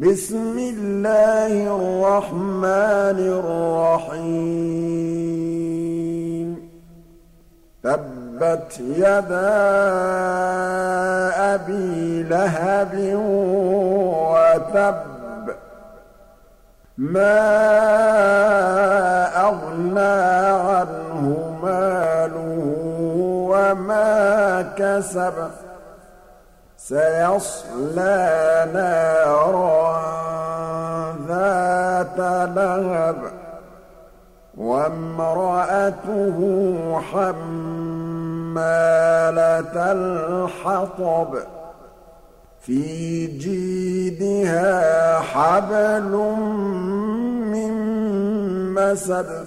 بسم الله الرحمن الرحيم. تبت يدا أبي لهب وتب. مَا أَغْنَىٰ عَنْهُ مَالُهُ وَمَا كَسَبَ ۖ. سَيَصْلَىٰ نَارًا لَهَبٍ وَامْرَأَتُهُ حَمَّالَةَ الْحَطَبِ فِي جِيدِهَا حَبْلٌ مِّن مَّسَدٍ